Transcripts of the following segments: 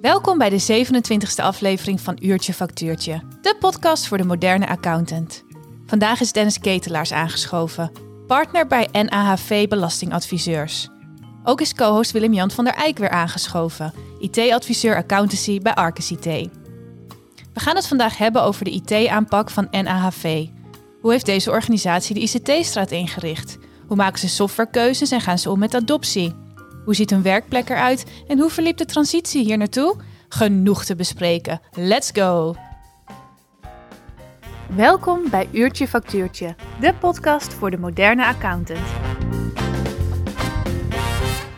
Welkom bij de 27e aflevering van Uurtje Factuurtje, de podcast voor de moderne accountant. Vandaag is Dennis Ketelaars aangeschoven, partner bij NAHV Belastingadviseurs. Ook is co-host Willem-Jan van der Eyck weer aangeschoven, IT-adviseur accountancy bij Arcus IT. We gaan het vandaag hebben over de IT-aanpak van NAHV. Hoe heeft deze organisatie de ICT-straat ingericht? Hoe maken ze softwarekeuzes en gaan ze om met adoptie? Hoe ziet hun werkplek eruit en hoe verliep de transitie hier naartoe? Genoeg te bespreken. Let's go! Welkom bij Uurtje Factuurtje, de podcast voor de moderne accountant.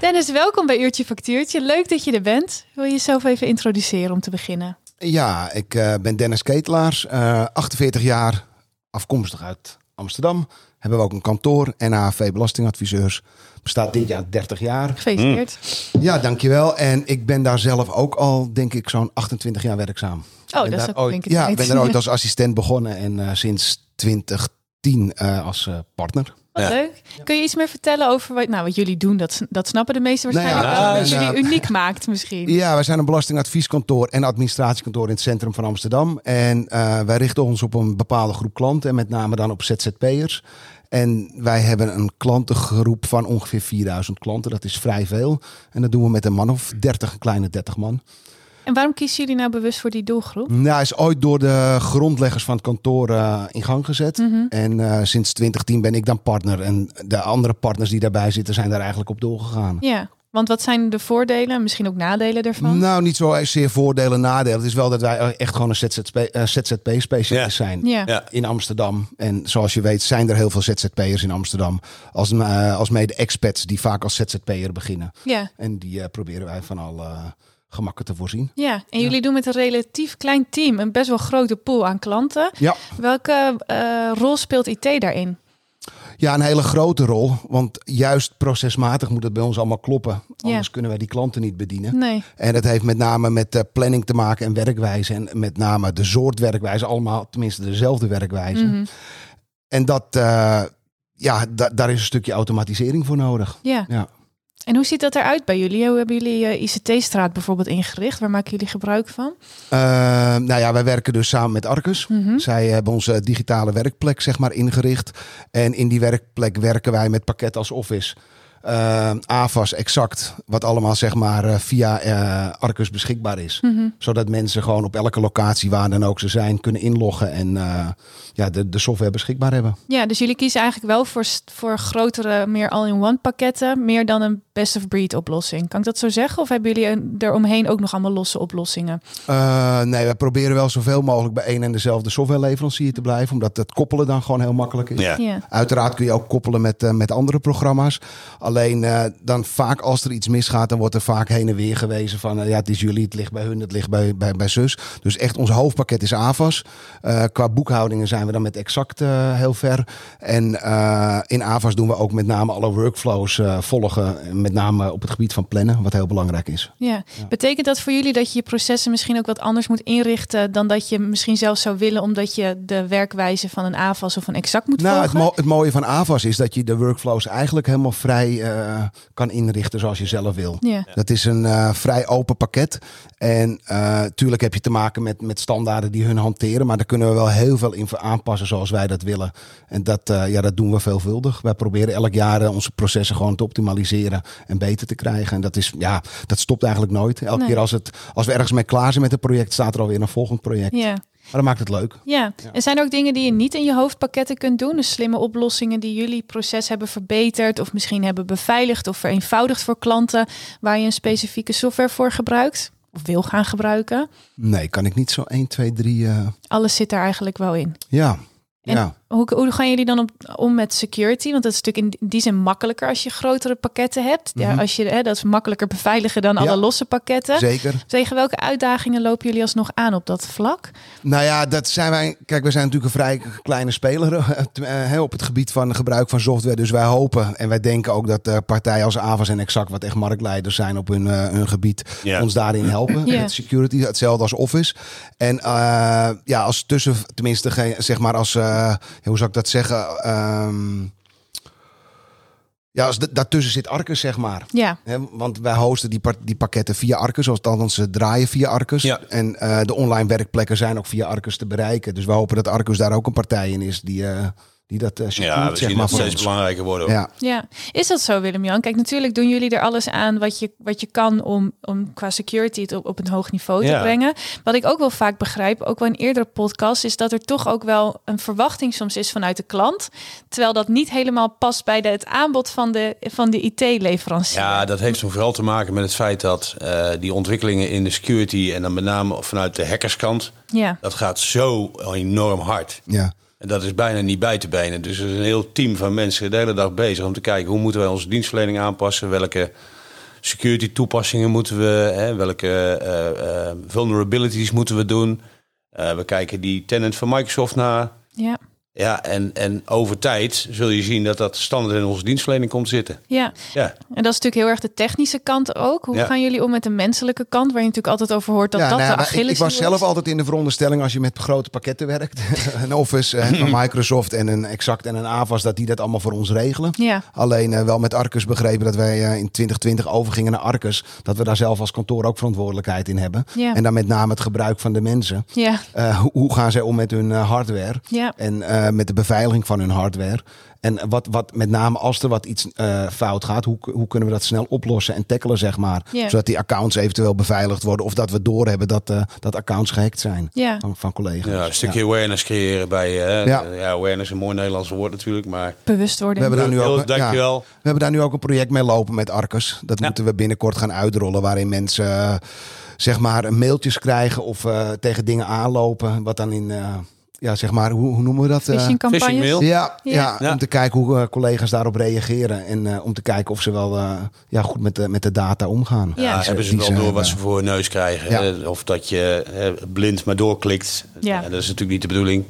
Dennis, welkom bij Uurtje Factuurtje. Leuk dat je er bent. Wil je jezelf even introduceren om te beginnen? Ja, ik uh, ben Dennis Ketelaars, uh, 48 jaar, afkomstig uit Amsterdam. Hebben we ook een kantoor, NAV Belastingadviseurs. Bestaat dit jaar 30 jaar. Gefeliciteerd. Mm. Ja, dankjewel. En ik ben daar zelf ook al, denk ik, zo'n 28 jaar werkzaam. Oh, dat is ook ooit, Ja, ik ben er ooit als assistent begonnen en uh, sinds 2010 uh, als uh, partner. Wat ja. leuk. Kun je iets meer vertellen over wat, nou, wat jullie doen? Dat, dat snappen de meesten waarschijnlijk. Nou ja, wat jullie uniek maakt misschien. Ja, wij zijn een belastingadvieskantoor en administratiekantoor in het centrum van Amsterdam. En uh, wij richten ons op een bepaalde groep klanten. En met name dan op ZZP'ers. En wij hebben een klantengroep van ongeveer 4000 klanten. Dat is vrij veel. En dat doen we met een man of 30, een kleine 30 man. En waarom kiezen jullie nou bewust voor die doelgroep? Nou, is ooit door de grondleggers van het kantoor uh, in gang gezet. Mm -hmm. En uh, sinds 2010 ben ik dan partner. En de andere partners die daarbij zitten zijn daar eigenlijk op doorgegaan. Ja. Want wat zijn de voordelen, misschien ook nadelen ervan? Nou, niet zo zeer voordelen, nadelen. Het is wel dat wij echt gewoon een ZZP-specialist uh, zijn ja. Ja. in Amsterdam. En zoals je weet zijn er heel veel ZZP'ers in Amsterdam. Als, uh, als mede expats die vaak als ZZP'er beginnen. Ja. En die uh, proberen wij van al gemakken te voorzien. Ja, en jullie doen met een relatief klein team een best wel grote pool aan klanten. Ja. Welke rol speelt IT daarin? Ja, een hele grote rol. Want juist procesmatig moet het bij ons allemaal kloppen. Anders ja. kunnen wij die klanten niet bedienen. Nee. En dat heeft met name met uh, planning te maken en werkwijze. En met name de soort werkwijze. Allemaal tenminste dezelfde werkwijze. Mhm. En dat, uh, ja, da daar is een stukje automatisering voor nodig. Ja. ja. En hoe ziet dat eruit bij jullie? Hoe hebben jullie uh, ICT-straat bijvoorbeeld ingericht? Waar maken jullie gebruik van? Uh, nou ja, wij werken dus samen met Arcus. Mhm. Mm -hmm. Zij hebben onze digitale werkplek zeg maar ingericht. En in die werkplek werken wij met pakketten als Office. Uh, AVAS exact, wat allemaal zeg maar uh, via uh, Arcus beschikbaar is. Mm -hmm. Zodat mensen gewoon op elke locatie waar dan ook ze zijn kunnen inloggen en ja, de, de software beschikbaar hebben. Ja, dus jullie kiezen eigenlijk wel voor, voor grotere, meer all-in-one pakketten, meer dan een best-of-breed oplossing. Kan ik dat zo zeggen? Of hebben jullie eromheen ook nog allemaal losse oplossingen? Uh, nee, we proberen wel zoveel mogelijk bij één en dezelfde softwareleverancier te blijven, omdat het koppelen dan gewoon heel makkelijk is. Ja. Ja. Uiteraard kun je ook koppelen met, uh, met andere programma's. Alleen uh, dan vaak als er iets misgaat, dan wordt er vaak heen en weer gewezen van ja, het is jullie, het ligt bij hun, het ligt bij, bij, bij zus. Dus echt ons hoofdpakket is AVAS. qua boekhoudingen zijn we dan met Exact heel ver. En in AVAS doen we ook met name alle workflows volgen. Met name op het gebied van plannen, wat heel belangrijk is. Ja. ja. Betekent dat voor jullie dat je je processen misschien ook wat anders moet inrichten dan dat je misschien zelf zou willen, omdat je de werkwijze van een AVAS of een exact moet nou, volgen? Het, mo het, mooie van AVAS is dat je de workflows eigenlijk helemaal vrij uh, kan inrichten zoals je zelf wil. Ja. Dat is een uh, vrij open pakket. En uh, tuurlijk heb je te maken met, met standaarden die hun hanteren, maar daar kunnen we wel heel veel in aanpassen zoals wij dat willen. En dat, ja, dat doen we veelvuldig. Wij proberen elk jaar onze processen gewoon te optimaliseren en beter te krijgen. En dat is, ja, dat stopt eigenlijk nooit. Elke Nee. keer als, het, als we ergens mee klaar zijn met het project, staat er alweer een volgend project. Ja. Maar dat maakt het leuk. Ja. en zijn er ook dingen die je niet in je hoofdpakketten kunt doen? Dus slimme oplossingen die jullie proces hebben verbeterd of misschien hebben beveiligd of vereenvoudigd voor klanten waar je een specifieke software voor gebruikt of wil gaan gebruiken? Nee, kan ik niet zo 1, 2, 3. Uh... Alles zit er eigenlijk wel in. Ja. En ja. Hoe, hoe gaan jullie dan op, om met security? Want dat is natuurlijk in die zin makkelijker als je grotere pakketten hebt. Ja, Mhm. als je, hè, dat is makkelijker beveiligen dan alle losse pakketten. Zeker. Tegen welke uitdagingen lopen jullie alsnog aan op dat vlak? Nou ja, dat zijn wij. Kijk, we zijn natuurlijk een vrij kleine speler eh, op het gebied van gebruik van software. Dus wij hopen en wij denken ook dat eh, partijen als Avas en Exact, wat echt marktleiders zijn op hun, eh, hun gebied, Ja. ons daarin helpen. Ja. Met security, hetzelfde als Office. En eh, ja, als tussen, tenminste, zeg maar als, eh, hoe zou ik dat zeggen? Ehm, Ja, als daartussen zit Arcus, zeg maar. Ja, Hè, want wij hosten die, die pakketten via Arcus, althans ze draaien via Arcus. Ja. En eh, de online werkplekken zijn ook via Arcus te bereiken. Dus we hopen dat Arcus daar ook een partij in is die, eh, die dat secuurt, Ja, we zeg zien maar, dat steeds belangrijker worden. Ja. ja. Is dat zo, Willem-Jan? Kijk, natuurlijk doen jullie er alles aan wat je, wat je kan om, om qua security het op, op een hoog niveau te Ja. brengen. Wat ik ook wel vaak begrijp, ook wel in eerdere podcasts, is dat er toch ook wel een verwachting soms is vanuit de klant. Terwijl dat niet helemaal past bij de, het aanbod van de, van de IT-leverancier. Ja, dat heeft vooral te maken met het feit dat eh, die ontwikkelingen in de security en dan met name vanuit de hackerskant, ja. dat gaat zo enorm hard. Ja. En dat is bijna niet bij te benen. Dus er is een heel team van mensen de hele dag bezig om te kijken hoe moeten wij onze dienstverlening aanpassen, welke security toepassingen moeten we, hè, welke eh, eh, vulnerabilities moeten we doen. Eh, we kijken die tenant van Microsoft naar. Ja. Ja, en, en over tijd zul je zien dat dat standaard in onze dienstverlening komt zitten. ja, Ja, en dat is natuurlijk heel erg de technische kant ook. Hoe Ja. gaan jullie om met de menselijke kant, waar je natuurlijk altijd over hoort dat Ja, dat nou ja, de maar ik, ik was zelf is? altijd in de veronderstelling als je met grote pakketten werkt, een Office eh, van Microsoft en een Exact en een Avas, dat die dat allemaal voor ons regelen. Ja, Alleen eh, wel met Arcus begrepen dat wij eh, in 2020 overgingen naar Arcus. Dat we daar zelf als kantoor ook verantwoordelijkheid in hebben. Ja. En dan met name het gebruik van de mensen. ja, Eh, hoe, hoe gaan zij om met hun hardware? ja. En eh, met de beveiliging van hun hardware. En wat, wat met name als er wat iets eh, fout gaat, hoe, hoe kunnen we dat snel oplossen en tackelen, zeg maar. Zodat die accounts eventueel beveiligd worden. Of dat we doorhebben dat, eh, dat accounts gehackt zijn Ja. van, van collega's. ja een stukje awareness creëren bij je. Ja. Ja. awareness is een mooi Nederlands woord natuurlijk, maar... bewustwording. We hebben daar nu ook, ja, we hebben daar nu ook een project mee lopen met Arcus. Dat Ja. moeten we binnenkort gaan uitrollen. Waarin mensen zeg maar mailtjes krijgen of eh, tegen dingen aanlopen. Wat dan in, eh, ja zeg maar, hoe, hoe noemen we dat? Eh, Phishing campagnes. Phishing mail. ja, ja. Ja. Ja. om te kijken hoe eh, collega's daarop reageren. En eh, om te kijken of ze wel eh, ja, goed met de, met de data omgaan. Ja. Hebben ze wel ze door hebben. wat ze voor hun neus krijgen. Of dat je hè, blind maar doorklikt. Ja. Ja, dat is natuurlijk niet de bedoeling.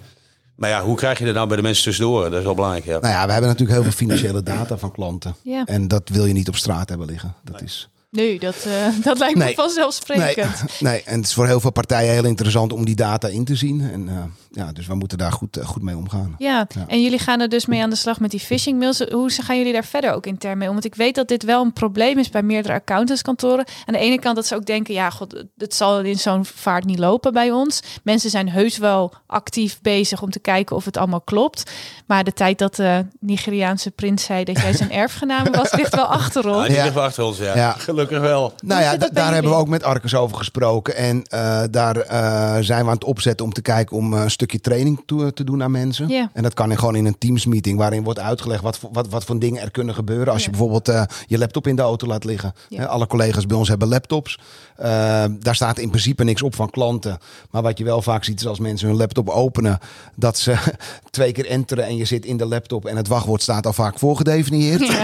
Maar ja, hoe krijg je er nou bij de mensen tussendoor? Dat is wel belangrijk. Ja. Nou ja, we hebben natuurlijk heel veel financiële data van klanten. Ja. En dat wil je niet op straat hebben liggen. Dat is... Nee, dat, eh, dat lijkt me Nee. vanzelfsprekend. Nee, nee, en het is voor heel veel partijen heel interessant om die data in te zien. En, eh, ja, dus we moeten daar goed, eh, goed mee omgaan. Ja. Ja. en jullie gaan er dus mee aan de slag met die phishing mails. Hoe gaan jullie daar verder ook intern mee om? Want ik weet dat dit wel een probleem is bij meerdere accountantskantoren. Aan de ene kant dat ze ook denken, ja, god, het zal in zo'n vaart niet lopen bij ons. Mensen zijn heus wel actief bezig om te kijken of het allemaal klopt. Maar de tijd dat de Nigeriaanse prins zei dat jij zijn erfgename was, ligt wel achter Ja, ons. die Ja. ligt wel achter ons, ja. Ja. Gelukkig wel. Nou ja, daar hebben we ook met Arcus over gesproken. En eh, daar eh, zijn we aan het opzetten om te kijken om eh, een stukje training toe, te doen aan mensen. Ja. En dat kan in, gewoon in een Teams meeting waarin wordt uitgelegd wat, voor- wat, wat voor dingen er kunnen gebeuren. Als je bijvoorbeeld eh, je laptop in de auto laat liggen. Alle collega's bij ons hebben laptops. Eh, daar staat in principe niks op van klanten. Maar wat je wel vaak ziet is als mensen hun laptop openen, dat ze twee keer enteren en je zit in de laptop en het wachtwoord staat al vaak voorgedefinieerd.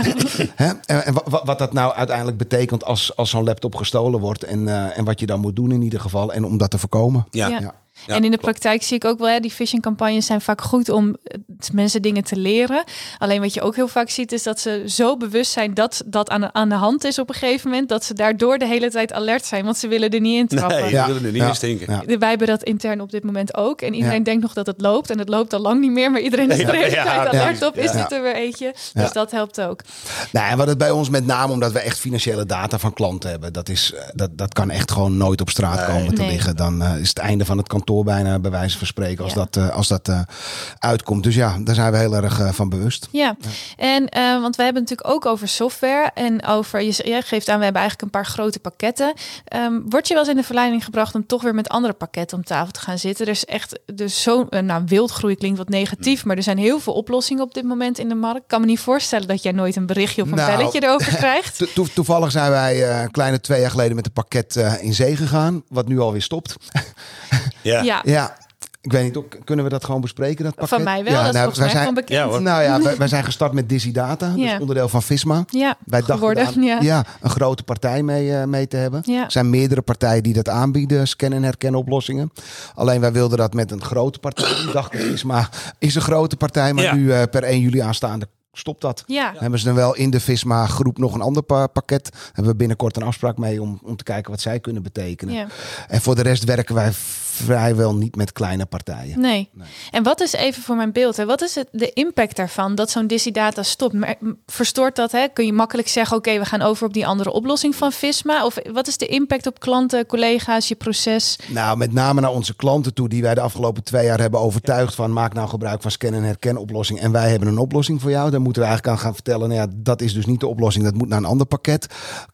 En, en wa- wa- wat dat nou uiteindelijk betekent als, als zo'n laptop gestolen wordt. En, eh, en wat je dan moet doen in ieder geval. En om dat te voorkomen. Ja. Ja. Ja. En in de praktijk zie ik ook wel, hè, die phishing campagnes zijn vaak goed om eh, mensen dingen te leren. Alleen wat je ook heel vaak ziet, is dat ze zo bewust zijn dat dat aan de, aan de hand is op een gegeven moment, dat ze daardoor de hele tijd alert zijn, want ze willen er niet in trappen. Nee, Ja. willen er niet Ja. in stinken. Ja. Wij hebben dat intern op dit moment ook. En iedereen Ja. denkt nog dat het loopt. En het loopt al lang niet meer. Maar iedereen is er de hele tijd alert op. Is dit er weer eentje? Ja. Dus dat helpt ook. Nou, en wat het bij ons met name omdat we echt financiële data van klanten hebben. Dat, is, eh, dat, dat kan echt gewoon nooit op straat Nee. komen te liggen. Dan eh, is het einde van het kantoor bijna bij wijze van spreken als Ja. dat, eh, als dat eh, uitkomt. Dus ja, daar zijn we heel erg eh, van bewust. Ja, en want we hebben natuurlijk ook over software en over, je, jij geeft aan, we hebben eigenlijk een paar grote pakketten. Ehm word je wel eens in de verleiding gebracht om toch weer met andere pakketten om tafel te gaan zitten? Er is echt dus zo, eh, nou wildgroei klinkt wat negatief, maar er zijn heel veel oplossingen op dit moment in de markt. Ik kan me niet voorstellen dat jij nooit een berichtje of een Nou, belletje erover krijgt. To- to- toevallig zijn wij eh, een kleine twee jaar geleden met een pakket eh, in zee gegaan. Wat nu alweer stopt. Ja. Ja, Ja, ik weet niet, ook- kunnen we dat gewoon bespreken? Dat pakket? van mij wel. Ja, dat is nou, volgens wij mij zijn, bekend. Ja. Nou ja, wij, wij zijn gestart met Dizzy Data. Ja. Dus onderdeel van Visma. Ja, Wij dachten aan- ja. een grote partij mee, eh, mee te hebben. Ja. Er zijn meerdere partijen die dat aanbieden, scan- en herkenoplossingen. Alleen wij wilden dat met een grote partij. Ik dacht, Visma is een grote partij, maar Ja. nu eh, per 1 juli aanstaande stopt dat. Ja. Hebben ze dan wel in de Visma groep nog een ander pa- pakket. Hebben we binnenkort een afspraak mee om, om te kijken wat zij kunnen betekenen. Ja. En voor de rest werken wij vrijwel niet met kleine partijen. Nee. En wat is even voor mijn beeld, hè, wat is het, de impact daarvan dat zo'n Data stopt? Maar, verstoort dat? Hè? Kun je makkelijk zeggen, oké, we gaan over op die andere oplossing van Visma? Of wat is de impact op klanten, collega's, je proces? Nou, met name naar onze klanten toe, die wij de afgelopen twee jaar hebben overtuigd van maak nou gebruik van scan- en herken oplossing. En wij hebben een oplossing voor jou. Dan moeten we eigenlijk aan gaan vertellen, nou ja, dat is dus niet de oplossing. Dat moet naar een ander pakket.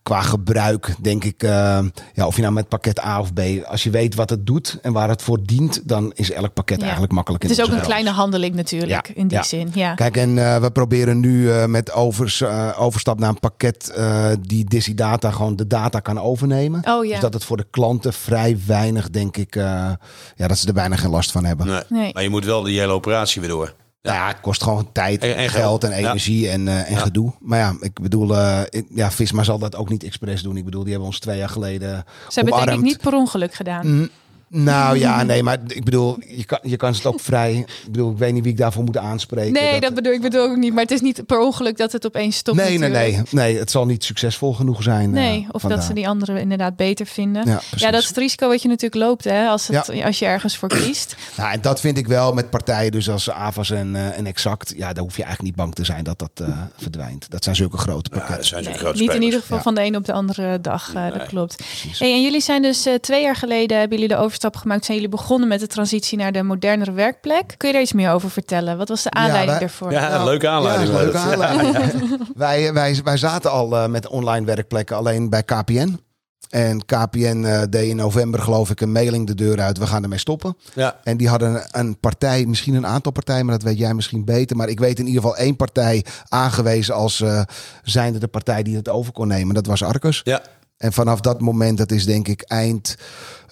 Qua gebruik, denk ik, eh, ja, of je nou met pakket A of B, als je weet wat het doet en waar het voor dient, dan is elk pakket Ja. eigenlijk makkelijk in Het is ook een kleine handeling natuurlijk, Ja, in die ja. zin. Ja. Kijk, en eh, we proberen nu eh, met overs, overstap naar een pakket eh, die Dizzy Data gewoon de data kan overnemen. Oh ja. Dus dat het voor de klanten vrij weinig, denk ik, eh, ja, dat ze er weinig geen last van hebben. Nee. Nee. Maar je moet wel die hele operatie weer door. Nou ja, het kost gewoon tijd, En- en geld en Ja. energie en, eh, en Ja. gedoe. Maar ja, ik bedoel, eh, ik- ja, Visma zal dat ook niet expres doen. Ik bedoel, die hebben ons twee jaar geleden Ze hebben het denk ik niet per ongeluk gedaan. Mm, Nou ja, nee, maar ik bedoel, je kan, je kan het ook vrij. Ik bedoel, ik weet niet wie ik daarvoor moet aanspreken. nee, dat, bedoel ik bedoel ook niet. Maar het is niet per ongeluk dat het opeens stopt nee, nee, natuurlijk. nee, nee. Het zal niet succesvol genoeg zijn. eh, Nee, of dat ze die anderen inderdaad beter vinden. Ja, Ja, dat is het risico wat je natuurlijk loopt hè, als, het, als je ergens voor kiest. Nou, en dat vind ik wel met partijen dus als Avas en, eh, en Exact. Ja, daar hoef je eigenlijk niet bang te zijn dat dat eh, verdwijnt. Dat zijn zulke grote Ja, pakketten. dat zijn Nee, grote niet in ieder geval Ja. van de een op de andere dag, eh, dat klopt. Hey, en jullie zijn dus twee jaar geleden, hebben jullie de overstap gemaakt, zijn jullie begonnen met de transitie naar de modernere werkplek. Kun je daar iets meer over vertellen? Wat was de aanleiding wij- daarvoor? Ja, een leuke aanleiding. Ja, leuke aanleiding. wij, wij, wij zaten al eh, met online werkplekken alleen bij KPN. En KPN eh, deed in november geloof ik een mailing de deur uit. We gaan ermee stoppen. Ja. En die hadden een partij, misschien een aantal partijen, maar dat weet jij misschien beter. Maar ik weet in ieder geval één partij aangewezen als eh zijnde de partij die het over kon nemen. Dat was Arcus. Ja, En vanaf dat moment, dat is denk ik eind...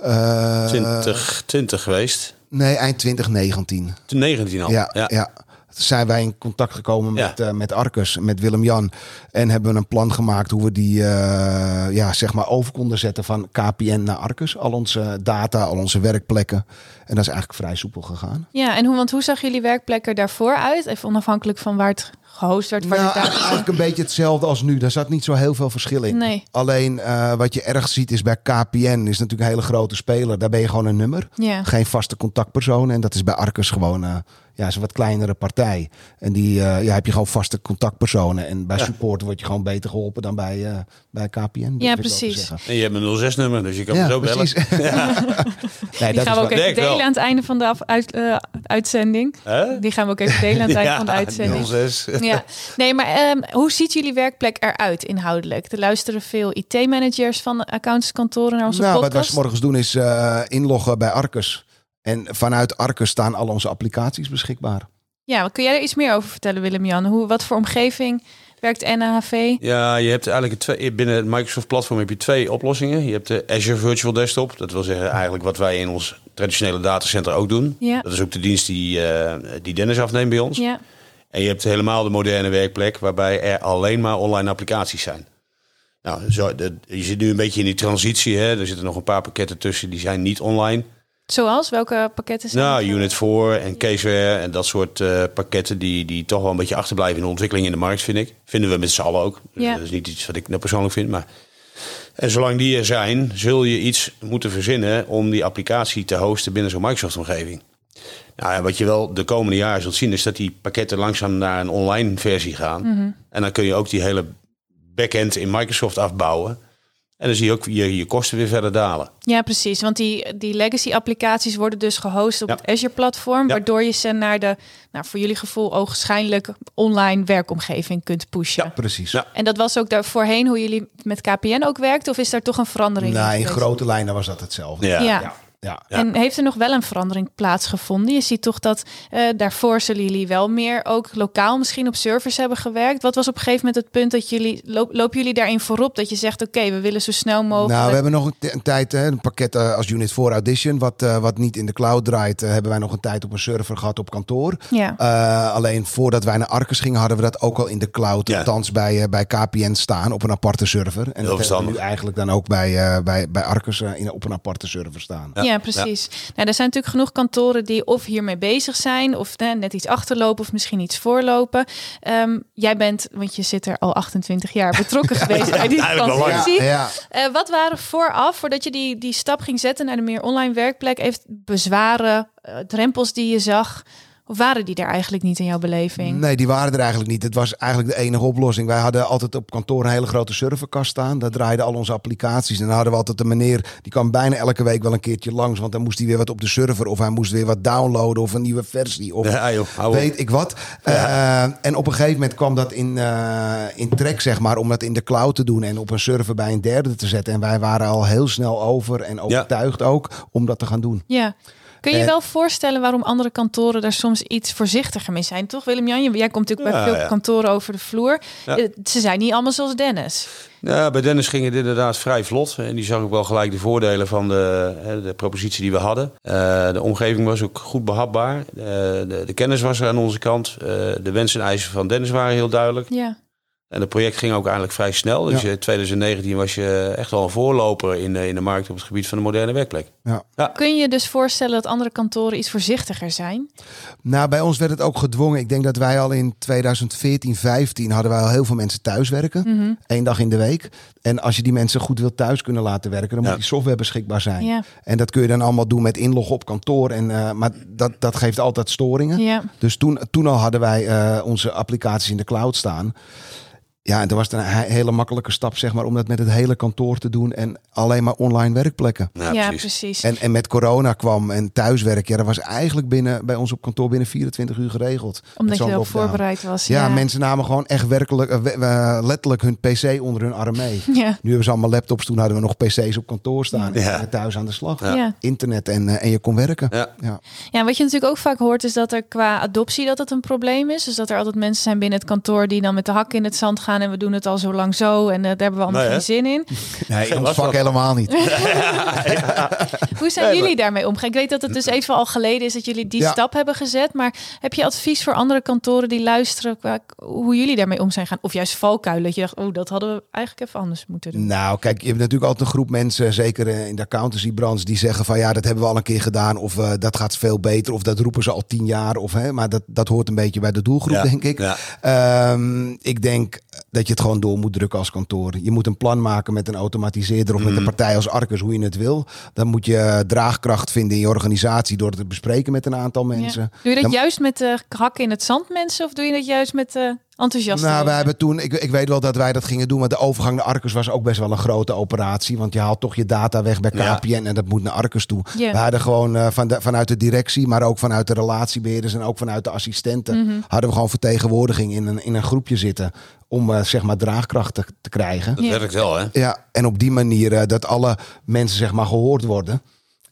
eh, 2020 geweest. Nee, eind 2019. Toen 19 al. Ja, ja. Zijn wij in contact gekomen Ja. met, eh, met Arcus, met Willem-Jan. En hebben we een plan gemaakt hoe we die eh, ja, zeg maar over konden zetten van KPN naar Arcus. Al onze data, al onze werkplekken. En dat is eigenlijk vrij soepel gegaan. Ja, en hoe, want hoe zag jullie werkplek er daarvoor uit? Even onafhankelijk van waar het gehost werd. Waar Nou, data- eigenlijk een beetje hetzelfde als nu. Daar zat niet zo heel veel verschil in. Nee. Alleen eh, wat je erg ziet is bij KPN, is natuurlijk een hele grote speler. Daar ben je gewoon een nummer. Ja. Geen vaste contactpersoon. En dat is bij Arcus gewoon eh, ja, is een wat kleinere partij. En die eh, ja, heb je gewoon vaste contactpersonen. En bij support word je gewoon beter geholpen dan bij, eh, bij KPN. Ja, precies. En je hebt een 06-nummer, dus je kan Ja, me zo bellen. precies. nee, Die dat gaan is we ook wel- even wel. delen aan het einde van de af- uit, uitzending. Hè? Die gaan we ook even delen aan het einde van de uitzending. 06. Ja, nee, maar ehm, hoe ziet jullie werkplek eruit inhoudelijk? Er luisteren veel IT-managers van accountantskantoren naar onze nou, wat wij podcast. 's morgens doen is eh, inloggen bij Arcus. En vanuit Arcus staan al onze applicaties beschikbaar. Ja, kun jij er iets meer over vertellen, Willem-Jan? Hoe, wat voor omgeving werkt NAHV? Ja, je hebt eigenlijk twee, binnen het Microsoft platform heb je twee oplossingen. Je hebt de Azure Virtual Desktop. Dat wil zeggen eigenlijk wat wij in ons traditionele datacenter ook doen. Ja. Dat is ook de dienst die, eh, die Dennis afneemt bij ons. Ja, En je hebt helemaal de moderne werkplek waarbij er alleen maar online applicaties zijn. Nou, zo, de, je zit nu een beetje in die transitie. Hè? Er zitten nog een paar pakketten tussen die zijn niet online. zoals? Welke pakketten zijn Nou? Unit 4 en Caseware en dat soort eh, pakketten die, die toch wel een beetje achterblijven in de ontwikkeling in de markt, vind ik. Vinden we met z'n allen ook. Dus Ja. Dat is niet iets wat ik nou persoonlijk vind. Maar... En zolang die er zijn, zul je iets moeten verzinnen om die applicatie te hosten binnen zo'n Microsoft-omgeving. Nou ja, wat je wel de komende jaren zult zien, is dat die pakketten langzaam naar een online versie gaan. Mhm. En dan kun je ook die hele backend in Microsoft afbouwen. En dan zie je ook je, je kosten weer verder dalen. Ja, precies. Want die, die legacy-applicaties worden dus gehost op Ja. het Azure-platform, Ja. waardoor je ze naar de, nou, voor jullie gevoel, ogenschijnlijk online werkomgeving kunt pushen. Precies. Ja. En dat was ook daar voorheen hoe jullie met KPN ook werkten, of is daar toch een verandering? Nou, in geweest? grote lijnen was dat hetzelfde. Ja. Ja. En heeft er nog wel een verandering plaatsgevonden? Je ziet toch dat eh, daarvoor zullen jullie wel meer ook lokaal misschien op servers hebben gewerkt. Wat was op een gegeven moment het punt dat jullie, loop, lopen jullie daarin voorop? Dat je zegt, oké, we willen zo snel mogelijk. Nou, we hebben nog een, een tijd, hè, een pakket eh, als Unit 4 Audition, wat, eh, wat niet in de cloud draait, hebben wij nog een tijd op een server gehad op kantoor. Ja. Eh, alleen voordat wij naar Arcus gingen, hadden we dat ook al in de cloud, Ja. althans bij, bij KPN staan, op een aparte server. En dat hebben we nu eigenlijk dan ook bij, eh, bij, bij Arcus in, op een aparte server staan. Ja. Ja, precies. Nou, er zijn natuurlijk genoeg kantoren die of hiermee bezig zijn, of hè, net iets achterlopen, of misschien iets voorlopen. Ehm, jij bent, want je zit er al 28 jaar betrokken geweest bij die transitie. Ja, ja. Eh, wat waren vooraf, voordat je die, die stap ging zetten naar de meer online werkplek, heeft bezwaren, eh, drempels die je zag? Of waren die er eigenlijk niet in jouw beleving? Nee, die waren er eigenlijk niet. Het was eigenlijk de enige oplossing. Wij hadden altijd op kantoor een hele grote serverkast staan. Daar draaiden al onze applicaties. En dan hadden we altijd een meneer, die kwam bijna elke week wel een keertje langs. Want dan moest hij weer wat op de server. Of hij moest weer wat downloaden. Of een nieuwe versie. Of Ja, joh, hou op. weet ik wat. Eh, en op een gegeven moment kwam dat in, eh, in trek, zeg maar. Om dat in de cloud te doen. En op een server bij een derde te zetten. En wij waren al heel snel over. En overtuigd ook om dat te gaan doen. Ja. Kun je Eh, wel voorstellen waarom andere kantoren daar soms iets voorzichtiger mee zijn? Toch, Willem-Jan? Jij komt natuurlijk bij veel ja. kantoren over de vloer. Eh, Ze zijn niet allemaal zoals Dennis. Ja, bij Dennis ging het inderdaad vrij vlot. En die zag ik wel gelijk de voordelen van de, de propositie die we hadden. Eh, de omgeving was ook goed behapbaar. Eh, de, de kennis was er aan onze kant. De wensen en eisen van Dennis waren heel duidelijk. Ja. En het project ging ook eigenlijk vrij snel. Dus Ja. in 2019 was je echt wel een voorloper in, de- in de markt op het gebied van de moderne werkplek. Ja. Kun je je dus voorstellen dat andere kantoren iets voorzichtiger zijn? Nou, bij ons werd het ook gedwongen. Ik denk dat wij al in 2014, 15 hadden wij al heel veel mensen thuiswerken. Mhm. Eén dag in de week. En als je die mensen goed wilt thuis kunnen laten werken, dan Ja. moet die software beschikbaar zijn. Ja. En dat kun je dan allemaal doen met inloggen op kantoor. En, eh, maar dat, dat geeft altijd storingen. Ja. Dus toen, toen al hadden wij eh, onze applicaties in de cloud staan. Ja, en toen was het een he- hele makkelijke stap, zeg maar, om dat met het hele kantoor te doen en alleen maar online werkplekken. Ja, Ja, precies. precies. En, en met corona kwam en thuiswerk, ja, dat was eigenlijk binnen bij ons op kantoor binnen 24 uur geregeld. Omdat je erop lockdown. voorbereid was. Ja, mensen namen gewoon echt werkelijk, eh, letterlijk hun PC onder hun arm mee. Ja. Nu hebben ze allemaal laptops, toen hadden we nog PC's op kantoor staan. Ja. En thuis aan de slag. Ja. Ja. Internet en, eh, en je kon werken. Ja. Ja. ja, wat je natuurlijk ook vaak hoort is dat er qua adoptie dat het een probleem is. Dus dat er altijd mensen zijn binnen het kantoor die dan met de hak in het zand gaan en we doen het al zo lang zo en daar hebben we allemaal Nee, geen zin in. Nee, Geen ons vak helemaal niet. Hoe zijn Nee, jullie daarmee omgegaan? Ik weet dat het dus even al geleden is dat jullie die Ja. stap hebben gezet. Maar heb je advies voor andere kantoren die luisteren qua hoe jullie daarmee om zijn gaan? Of juist valkuilen dat je dacht, oh, dat hadden we eigenlijk even anders moeten doen. Nou, kijk, je hebt natuurlijk altijd een groep mensen, zeker eh, in de accountancybranche, die zeggen van ja, dat hebben we al een keer gedaan. Of eh, dat gaat veel beter. Of dat roepen ze al tien jaar. Of, hè, maar dat, dat hoort een beetje bij de doelgroep, Ja, denk ik. ja. Ehm, ik denk dat je het gewoon door moet drukken als kantoor. Je moet een plan maken met een automatiseerder of met Mhm. een partij als Arcus, hoe je het wil. Dan moet je draagkracht vinden in je organisatie door het te bespreken met een aantal mensen. Ja. Doe je dat Dan- juist met de hakken in het zand mensen? Of doe je dat juist met de enthousiaste Nou, we hebben toen, ik, ik weet wel dat wij dat gingen doen, maar de overgang naar Arcus was ook best wel een grote operatie. Want je haalt toch je data weg bij Ja. KPN en dat moet naar Arcus toe. We hadden gewoon eh, van de, vanuit de directie, maar ook vanuit de relatiebeheerders en ook vanuit de assistenten, Mhm. hadden we gewoon vertegenwoordiging in een, in een groepje zitten om eh, zeg maar draagkracht te, te krijgen. Dat Ja. werkt wel, hè? Ja, en op die manier eh, dat alle mensen zeg maar gehoord worden.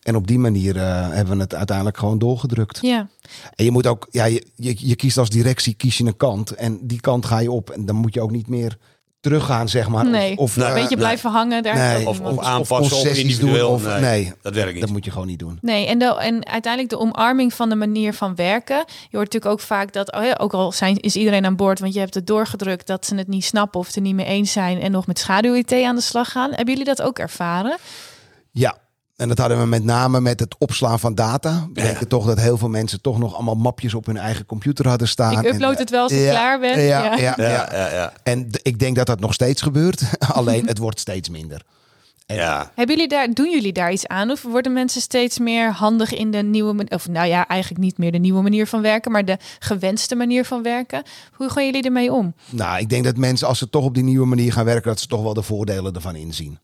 En op die manier eh, hebben we het uiteindelijk gewoon doorgedrukt. Ja. En je moet ook, ja, je, je, je kiest als directie, kies je een kant. En die kant ga je op. En dan moet je ook niet meer teruggaan, zeg maar. Nee, Of, of, Nee. een eh, beetje blijven hangen. Daar Nee. Of, of aanpassen of individueel. doen, of- nee. dat werkt niet. dat moet je gewoon niet doen. Nee, en, de, en uiteindelijk de omarming van de manier van werken. Je hoort natuurlijk ook vaak dat, oh ja, ook al zijn, is iedereen aan boord, want je hebt het doorgedrukt dat ze het niet snappen of het er niet mee eens zijn en nog met schaduw-IT aan de slag gaan. Hebben jullie dat ook ervaren? Ja. En dat hadden we met name met het opslaan van data. We Ja. denken toch dat heel veel mensen toch nog allemaal mapjes op hun eigen computer hadden staan. Ik upload het wel als ik ja, klaar ben. Ja, Ja. ja, ja, Ja, ja, ja. En ik denk dat dat nog steeds gebeurt. Alleen het wordt steeds minder. ja. Hebben jullie daar, doen jullie daar iets aan? Of worden mensen steeds meer handig in de nieuwe manier? Of nou ja, eigenlijk niet meer de nieuwe manier van werken, maar de gewenste manier van werken. Hoe gaan jullie ermee om? Nou, ik denk dat mensen, als ze toch op die nieuwe manier gaan werken, dat ze toch wel de voordelen ervan inzien.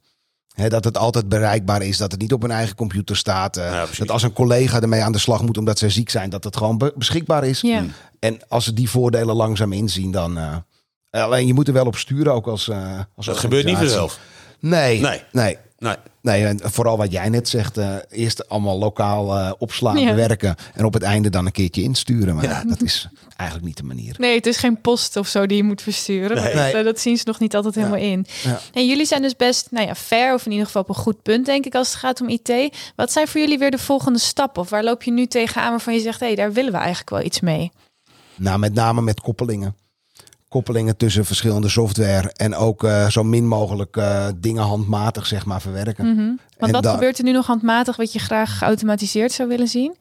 Hè, dat het altijd bereikbaar is, dat het niet op hun eigen computer staat. eh, Ja, dat als een collega ermee aan de slag moet omdat ze ziek zijn, dat het gewoon be- beschikbaar is. Ja. En als ze die voordelen langzaam inzien, dan. eh, alleen je moet er wel op sturen ook als. eh als Dat gebeurt niet vanzelf. Nee, Nee. nee. Nee. Nee, en vooral wat jij net zegt, eh, eerst allemaal lokaal eh, opslaan, Ja. bewerken en op het einde dan een keertje insturen. Maar ja, dat is eigenlijk niet de manier. Nee, het is geen post of zo die je moet versturen. Nee. Dat, eh, dat zien ze nog niet altijd helemaal in. Ja. En jullie zijn dus best, nou ja, fair of in ieder geval op een goed punt, denk ik, als het gaat om IT. Wat zijn voor jullie weer de volgende stappen? Of waar loop je nu tegenaan waarvan je zegt, hé, hey, daar willen we eigenlijk wel iets mee? Nou, met name met koppelingen. Koppelingen tussen verschillende software en ook eh, zo min mogelijk eh, dingen handmatig zeg maar verwerken. Mhm. Want En wat dat- gebeurt er nu nog handmatig wat je graag geautomatiseerd zou willen zien?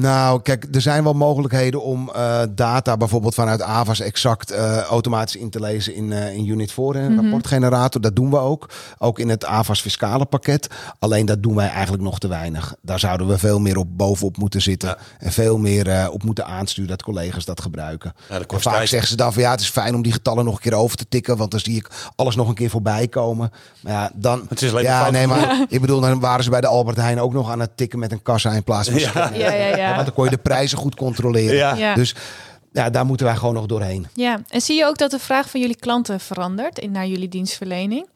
Nou, kijk, er zijn wel mogelijkheden om eh, data bijvoorbeeld vanuit AVAS exact eh, automatisch in te lezen in, eh, in Unit 4 en een Mhm. rapportgenerator. Dat doen we ook. Ook in het AVAS fiscale pakket. Alleen dat doen wij eigenlijk nog te weinig. Daar zouden we veel meer op bovenop moeten zitten. Ja. En veel meer eh, op moeten aansturen dat collega's dat gebruiken. Ja, dat vaak tijd. zeggen ze dan van ja, het is fijn om die getallen nog een keer over te tikken. Want dan zie ik alles nog een keer voorbij komen. Maar ja, dan. Het is alleen ja, nee, maar ik bedoel, dan waren ze bij de Albert Heijn ook nog aan het tikken met een kassa in plaats van Ja. Ja, ja, ja. Want dan kon je de prijzen goed controleren. Ja. Ja. Dus ja, daar moeten wij gewoon nog doorheen. Ja, en zie je ook dat de vraag van jullie klanten verandert in, naar jullie dienstverlening?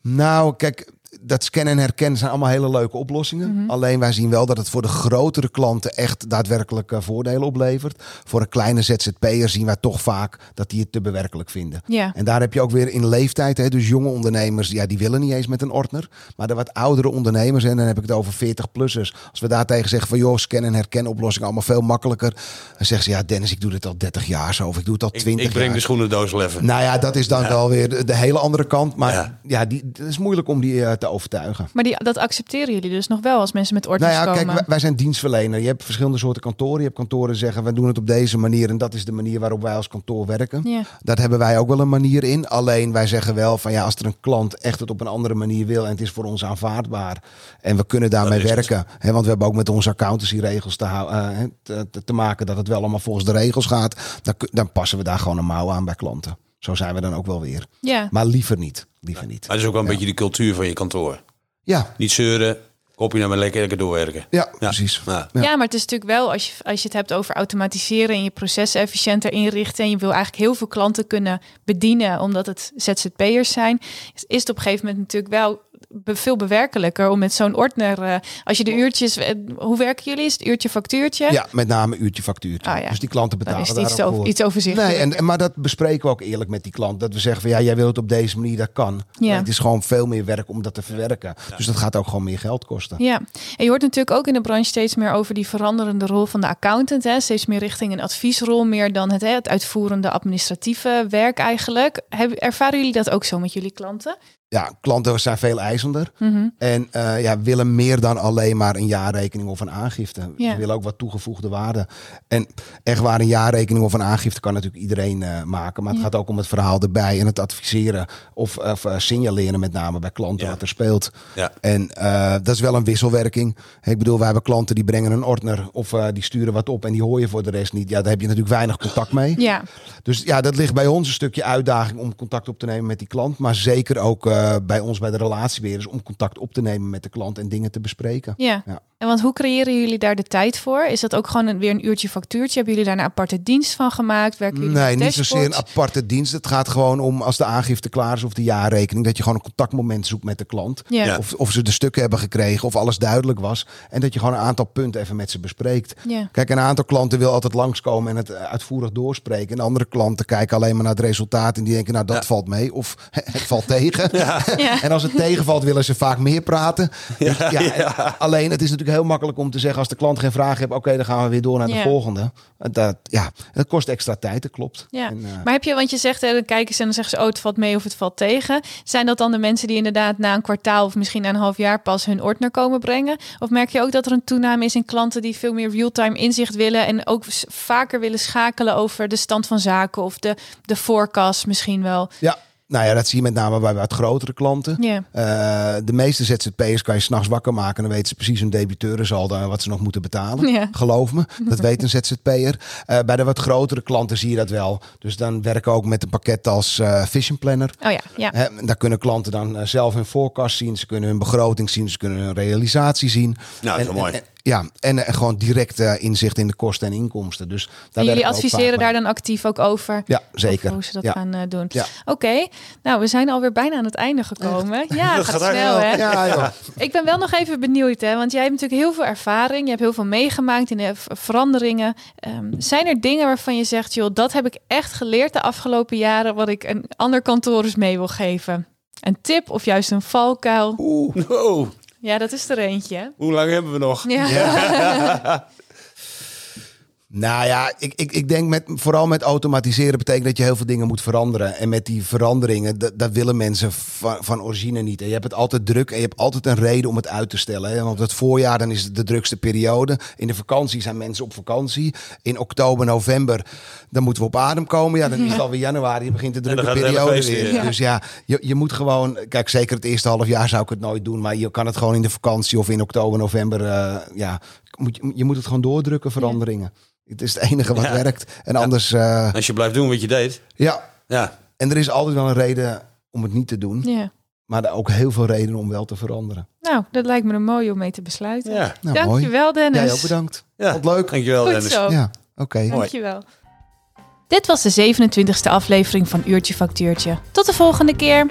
Nou, kijk, dat scannen en herkennen zijn allemaal hele leuke oplossingen. Mhm. Alleen wij zien wel dat het voor de grotere klanten echt daadwerkelijk eh, voordelen oplevert. Voor een kleine ZZP'er zien wij toch vaak dat die het te bewerkelijk vinden. Ja. En daar heb je ook weer in leeftijd, hè, dus jonge ondernemers, ja, die willen niet eens met een ordner. Maar de wat oudere ondernemers, en dan heb ik het over 40-plussers. Als we daar tegen zeggen van, joh, scan- en herkenoplossingen allemaal veel makkelijker. Dan zeggen ze, ja, Dennis, ik doe dit al 30 jaar zo, of ik doe het al Ik, 20 ik breng jaar. de schoenendoos even. Nou ja, dat is dan wel weer de, de hele andere kant. Maar ja, Ja. die, het is moeilijk om die eh, te overtuigen. Maar die, dat accepteren jullie dus nog wel als mensen met ordners Nou ja, komen? kijk, wij, wij zijn dienstverlener. Je hebt verschillende soorten kantoren. Je hebt kantoren die zeggen, we doen het op deze manier. En dat is de manier waarop wij als kantoor werken. Ja. Daar hebben wij ook wel een manier in. Alleen wij zeggen wel van ja, als er een klant echt het op een andere manier wil en het is voor ons aanvaardbaar en we kunnen daarmee werken. Hè, want we hebben ook met onze accountancy-regels te, eh, hè, te, te- maken dat het wel allemaal volgens de regels gaat. Dan passen we daar gewoon een mouw aan bij klanten. Zo zijn we dan ook wel weer. Ja. Maar liever niet. Liever niet. Maar dat is ook wel een Ja. beetje de cultuur van je kantoor. Ja, Niet zeuren, kopje naar maar lekker, lekker doorwerken. ja, precies. Ja. Ja. Maar het is natuurlijk wel, als je, als je het hebt over automatiseren en je processen efficiënter inrichten en je wil eigenlijk heel veel klanten kunnen bedienen omdat het ZZP'ers zijn, is, het op een gegeven moment natuurlijk wel veel bewerkelijker om met zo'n ordner, eh, als je de uurtjes, eh, hoe werken jullie? Is het uurtje factuurtje? Ja, met name uurtje factuurtje. Ah, ja. Dus die klanten Dan betalen is het iets, over, iets overzichtelijk. Nee, en, en, maar dat bespreken we ook eerlijk met die klant. Dat we zeggen van ja, jij wil het op deze manier, dat kan. Ja. Maar Het is gewoon veel meer werk om dat te verwerken. Dus dat gaat ook gewoon meer geld kosten. Ja, en je hoort natuurlijk ook in de branche steeds meer over die veranderende rol van de accountant. Hè? Steeds meer richting een adviesrol, meer dan het, hè, het uitvoerende administratieve werk eigenlijk. Ervaren jullie dat ook zo met jullie klanten? Ja, klanten zijn veel eisender. Mhm. En eh, ja, willen meer dan alleen maar een jaarrekening of een aangifte. Ja. Ze willen ook wat toegevoegde waarde. En echt waar een jaarrekening of een aangifte kan natuurlijk iedereen eh, maken. Maar het Ja. gaat ook om het verhaal erbij en het adviseren of, of eh, signaleren met name bij klanten Ja. wat er speelt. Ja. En eh, dat is wel een wisselwerking. Ik bedoel, wij hebben klanten die brengen een ordner of eh, die sturen wat op en die hoor je voor de rest niet. Ja, daar heb je natuurlijk weinig contact mee. Ja, Dus ja, dat ligt bij ons een stukje uitdaging om contact op te nemen met die klant. Maar zeker ook eh, bij ons bij de relatiebeheerders om contact op te nemen met de klant en dingen te bespreken. ja. Ja. En want hoe creëren jullie daar de tijd voor? Is dat ook gewoon een, weer een uurtje factuurtje? Hebben jullie daar een aparte dienst van gemaakt? Werken jullie Nee, niet zozeer een aparte dienst. Het gaat gewoon om als de aangifte klaar is of de jaarrekening, dat je gewoon een contactmoment zoekt met de klant. Ja. Ja. Of, of ze de stukken hebben gekregen of alles duidelijk was. En dat je gewoon een aantal punten even met ze bespreekt. Ja. Kijk, een aantal klanten wil altijd langskomen en het eh, uitvoerig doorspreken. En andere klanten kijken alleen maar naar het resultaat en die denken, nou dat Ja. valt mee of het valt tegen. Ja. En als het tegenvalt, willen ze vaak meer praten. Dus ja, Alleen, het is natuurlijk heel makkelijk om te zeggen als de klant geen vraag heeft, oké, dan gaan we weer door naar Ja. de volgende. Dat, ja, dat kost extra tijd, dat klopt. Ja, En, eh, maar heb je, want je zegt, hè, dan kijken ze en dan zeggen ze, oh, het valt mee of het valt tegen. Zijn dat dan de mensen die inderdaad na een kwartaal of misschien na een half jaar pas hun ordner komen brengen? Of merk je ook dat er een toename is in klanten die veel meer real-time inzicht willen en ook vaker willen schakelen over de stand van zaken of de, de forecast misschien wel? ja, nou ja, dat zie je met name bij wat grotere klanten. Eh, de meeste ZZP'ers kan je s'nachts wakker maken. En dan weten ze precies hun debiteurensaldo en wat ze nog moeten betalen. Geloof me, dat weet een ZZP'er. Eh bij de wat grotere klanten zie je dat wel. Dus dan werken we ook met een pakket als eh Vision Planner. oh ja, ja. Hè, daar kunnen klanten dan zelf hun forecast zien. Ze kunnen hun begroting zien. Ze kunnen hun realisatie zien. Nou, dat is En- wel mooi. en- ja, en, en gewoon direct eh, inzicht in de kosten en inkomsten. Dus daar En jullie we ook vaak adviseren daar dan actief ook over? Ja, Over zeker. Hoe ze dat ja. gaan eh, doen. Ja. Oké, nou we zijn alweer bijna aan het einde gekomen. Ja, gaat gaat snel hè. Ja, joh. Ik ben wel nog even benieuwd, hè, want jij hebt natuurlijk heel veel ervaring. Je hebt heel veel meegemaakt in de veranderingen. Ehm, zijn er dingen waarvan je zegt, joh, dat heb ik echt geleerd de afgelopen jaren, wat ik een ander kantoor eens mee wil geven? Een tip of juist een valkuil? Oeh. Oh, Ja, dat is er eentje. hoe lang hebben we nog? Ja. Nou ja, ik, ik, ik denk met, vooral met automatiseren betekent dat je heel veel dingen moet veranderen. En met die veranderingen, dat, dat willen mensen van, van origine niet. En je hebt het altijd druk en je hebt altijd een reden om het uit te stellen. Hè? Want het voorjaar dan is het de drukste periode. In de vakantie zijn mensen op vakantie. In oktober, november, dan moeten we op adem komen. Ja, dan is het alweer januari, dan begint de drukke periode feest weer. weer. Dus ja, je, je moet gewoon... Kijk, zeker het eerste half jaar zou ik het nooit doen. Maar je kan het gewoon in de vakantie of in oktober, november... eh, ja, moet, je- je moet het gewoon doordrukken, veranderingen. Het is het enige wat Ja. werkt. En anders, eh, Als je blijft doen wat je deed. ja. Ja, En er is altijd wel een reden om het niet te doen. Ja. Maar er ook heel veel redenen om wel te veranderen. Nou, dat lijkt me een mooi om mee te besluiten. ja. Nou, mooi. Dankjewel, Dennis. Jij ook bedankt. ja. Vond het leuk. Dankjewel Goed Dennis. zo. Ja, oké. Dankjewel. Dit was de 27e aflevering van Uurtje Factuurtje. Tot de volgende keer.